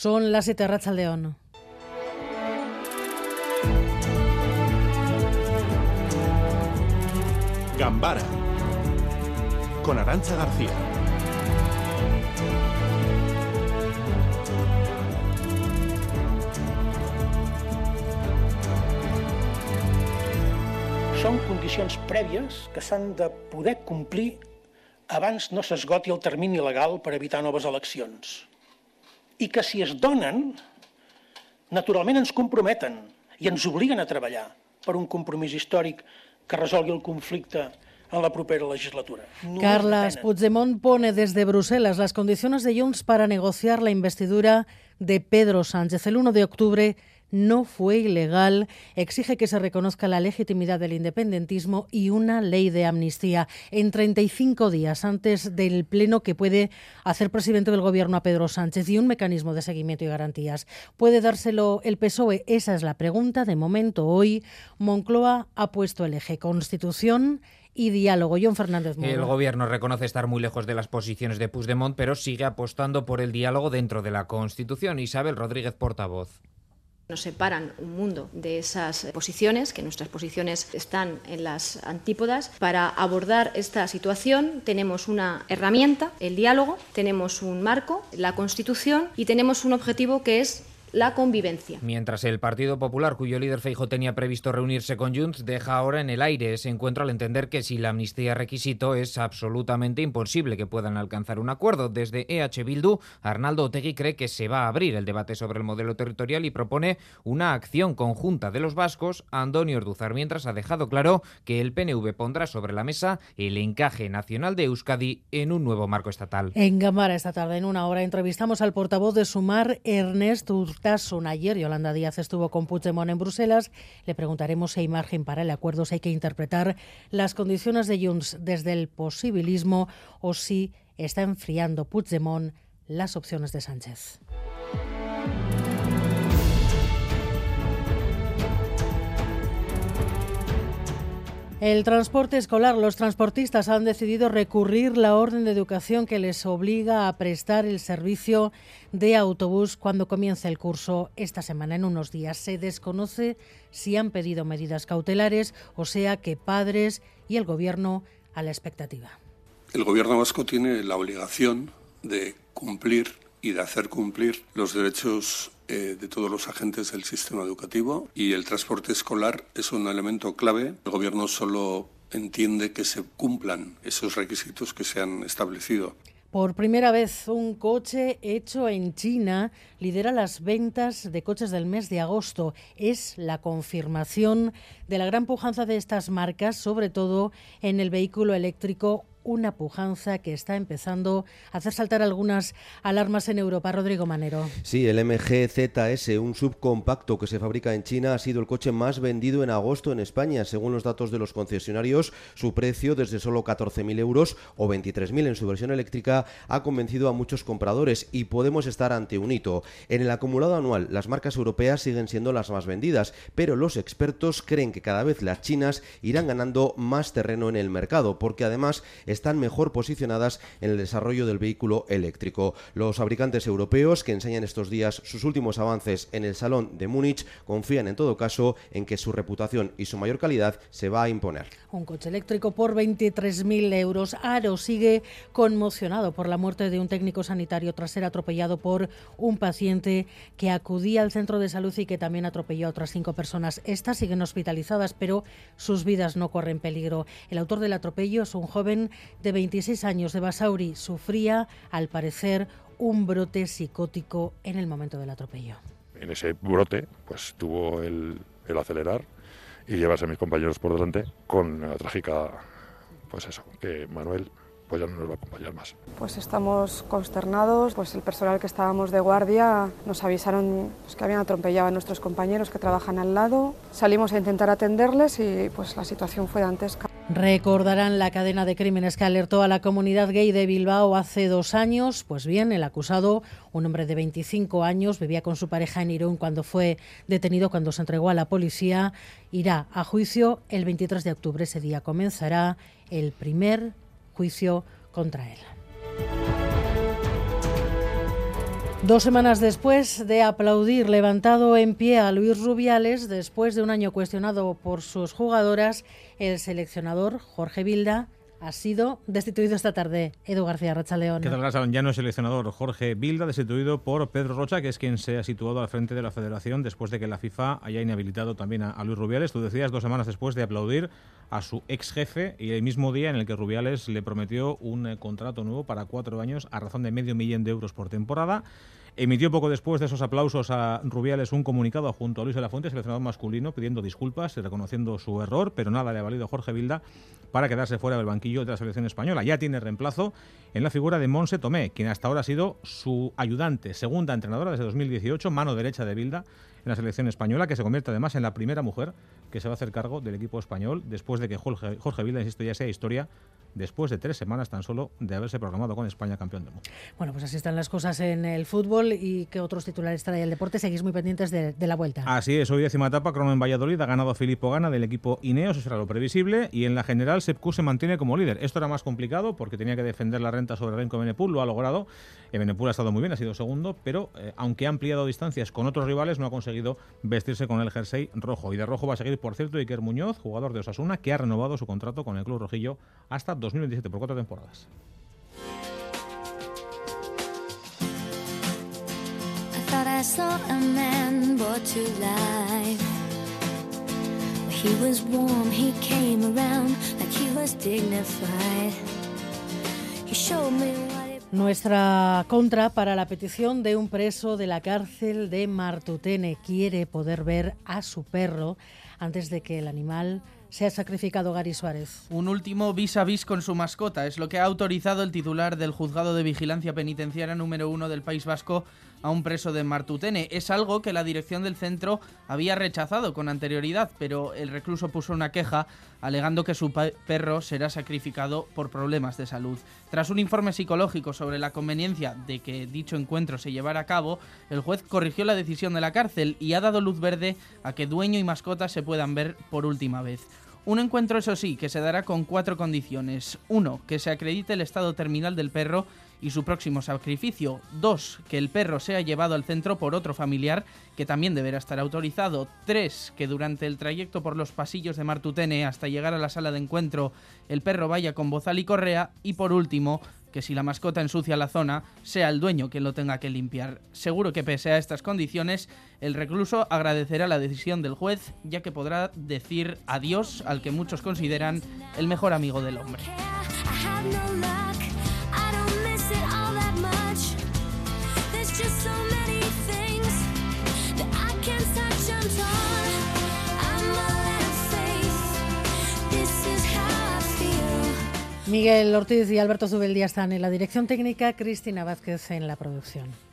Son las siete al León. Gambara con Arancha García. Són condicions prèvies que s'han de poder complir abans no s'esgoti el termini legal per evitar noves eleccions. I que si es donen, naturalment ens comprometen i ens obliguen a treballar per un compromís històric que resolgui el conflicte en la propera legislatura. No Carles Puigdemont pone desde Bruselas las condiciones de Junts para negociar la investidura de Pedro Sánchez. El 1 de octubre no fue ilegal, exige que se reconozca la legitimidad del independentismo y una ley de amnistía en 35 días antes del pleno que puede hacer presidente del gobierno a Pedro Sánchez y un mecanismo de seguimiento y garantías. ¿Puede dárselo el PSOE? Esa es la pregunta. De momento, hoy Moncloa ha puesto el eje Constitución y diálogo. John Fernández El gobierno reconoce estar muy lejos de las posiciones de Puigdemont, pero sigue apostando por el diálogo dentro de la Constitución. Isabel Rodríguez, portavoz. Nos separan un mundo de esas posiciones, que nuestras posiciones están en las antípodas. Para abordar esta situación tenemos una herramienta, el diálogo, tenemos un marco, la Constitución, y tenemos un objetivo que es la convivencia. Mientras el Partido Popular, cuyo líder Feijo tenía previsto reunirse con Junts, deja ahora en el aire ese encuentro al entender que si la amnistía es requisito es absolutamente imposible que puedan alcanzar un acuerdo. Desde EH Bildu, Arnaldo Otegui cree que se va a abrir el debate sobre el modelo territorial y propone una acción conjunta de los vascos. Antonio Orduzar, mientras ha dejado claro que el PNV pondrá sobre la mesa el encaje nacional de Euskadi en un nuevo marco estatal. En Gamara esta tarde, en una hora, entrevistamos al portavoz de Sumar, Ernest Urtasun. Ayer Yolanda Díaz estuvo con Puigdemont en Bruselas. Le preguntaremos si hay margen para el acuerdo, si hay que interpretar las condiciones de Junts desde el posibilismo o si está enfriando Puigdemont las opciones de Sánchez. El transporte escolar. Los transportistas han decidido recurrir la orden de educación que les obliga a prestar el servicio de autobús cuando comience el curso esta semana, en unos días. Se desconoce si han pedido medidas cautelares, o sea que padres y el Gobierno a la expectativa. El Gobierno vasco tiene la obligación de cumplir y de hacer cumplir los derechos eh, de todos los agentes del sistema educativo y el transporte escolar es un elemento clave. El Gobierno solo entiende que se cumplan esos requisitos que se han establecido. Por primera vez, un coche hecho en China lidera las ventas de coches del mes de agosto. Es la confirmación de la gran pujanza de estas marcas, sobre todo en el vehículo eléctrico una pujanza que está empezando a hacer saltar algunas alarmas en Europa. Rodrigo Manero. Sí, el MG ZS, un subcompacto que se fabrica en China, ha sido el coche más vendido en agosto en España. Según los datos de los concesionarios, su precio desde solo 14.000 euros o 23.000 en su versión eléctrica ha convencido a muchos compradores y podemos estar ante un hito. En el acumulado anual, las marcas europeas siguen siendo las más vendidas, pero los expertos creen que cada vez las chinas irán ganando más terreno en el mercado, porque además están mejor posicionadas en el desarrollo del vehículo eléctrico. Los fabricantes europeos que enseñan estos días sus últimos avances en el Salón de Múnich confían en todo caso en que su reputación y su mayor calidad se va a imponer. Un coche eléctrico por 23.000 euros. Aro sigue conmocionado por la muerte de un técnico sanitario tras ser atropellado por un paciente que acudía al centro de salud y que también atropelló a otras cinco personas. Estas siguen hospitalizadas, pero sus vidas no corren peligro. El autor del atropello es un joven de 26 años de Basauri. Sufría, al parecer, un brote psicótico en el momento del atropello. En ese brote, pues tuvo el, el acelerar y llevarse a mis compañeros por delante con la trágica, pues eso, que Manuel pues ya no nos va a acompañar más. Pues estamos consternados, pues el personal que estábamos de guardia nos avisaron pues, que habían atropellado a nuestros compañeros que trabajan al lado. Salimos a intentar atenderles y pues la situación fue dantesca. Recordarán la cadena de crímenes que alertó a la comunidad gay de Bilbao hace dos años. Pues bien, el acusado, un hombre de 25 años, vivía con su pareja en Irún cuando fue detenido, cuando se entregó a la policía. Irá a juicio el 23 de octubre. Ese día comenzará el primer juicio contra él. Dos semanas después de aplaudir levantado en pie a Luis Rubiales, después de un año cuestionado por sus jugadoras, el seleccionador Jorge Vilda ha sido destituido esta tarde. Edu García Rachaleón. ¿Qué tal, Ya no es seleccionador Jorge Vilda, destituido por Pedro Rocha, que es quien se ha situado al frente de la federación después de que la FIFA haya inhabilitado también a, Luis Rubiales. Tú decías dos semanas después de aplaudir a su ex jefe y el mismo día en el que Rubiales le prometió un eh, contrato nuevo para cuatro años a razón de medio millón de euros por temporada. Emitió poco después de esos aplausos a Rubiales un comunicado junto a Luis de la Fuente, seleccionador masculino, pidiendo disculpas y reconociendo su error, pero nada le ha valido a Jorge Vilda para quedarse fuera del banquillo de la selección española. Ya tiene reemplazo en la figura de Monse Tomé, quien hasta ahora ha sido su ayudante, segunda entrenadora desde 2018, mano derecha de Vilda en la selección española, que se convierte además en la primera mujer que se va a hacer cargo del equipo español después de que Jorge, Jorge Vilda, insisto, ya sea historia después de tres semanas tan solo de haberse programado con España campeón del mundo. Bueno, pues así están las cosas en el fútbol y que otros titulares trae el deporte. Seguís muy pendientes de, la vuelta. Así es, hoy décima etapa, Crono en Valladolid, ha ganado Filippo Gana del equipo Ineos, eso era lo previsible, y en la general Sepku se mantiene como líder. Esto era más complicado porque tenía que defender la renta sobre Renko Benepul, lo ha logrado. Benepul ha estado muy bien, ha sido segundo, pero eh, aunque ha ampliado distancias con otros rivales, no ha conseguido vestirse con el jersey rojo. Y de rojo va a seguir, por cierto, Iker Muñoz, jugador de Osasuna, que ha renovado su contrato con el club rojillo hasta 2027 por cuatro temporadas. Nuestra contra para la petición de un preso de la cárcel de Martutene. Quiere poder ver a su perro antes de que el animal se ha sacrificado Gary Suárez. Un último vis a vis con su mascota es lo que ha autorizado el titular del Juzgado de Vigilancia Penitenciaria número uno del País Vasco a un preso de Martutene. Es algo que la dirección del centro había rechazado con anterioridad, pero el recluso puso una queja alegando que su perro será sacrificado por problemas de salud. Tras un informe psicológico sobre la conveniencia de que dicho encuentro se llevara a cabo, el juez corrigió la decisión de la cárcel y ha dado luz verde a que dueño y mascota se puedan ver por última vez. Un encuentro, eso sí, que se dará con cuatro condiciones. Uno, que se acredite el estado terminal del perro y su próximo sacrificio. Dos, que el perro sea llevado al centro por otro familiar, que también deberá estar autorizado. Tres, que durante el trayecto por los pasillos de Martutene hasta llegar a la sala de encuentro el perro vaya con bozal y correa. Y por último, que si la mascota ensucia la zona, sea el dueño quien lo tenga que limpiar. Seguro que pese a estas condiciones, el recluso agradecerá la decisión del juez, ya que podrá decir adiós al que muchos consideran el mejor amigo del hombre. Miguel Ortiz y Alberto Zubeldía están en la dirección técnica, Cristina Vázquez en la producción.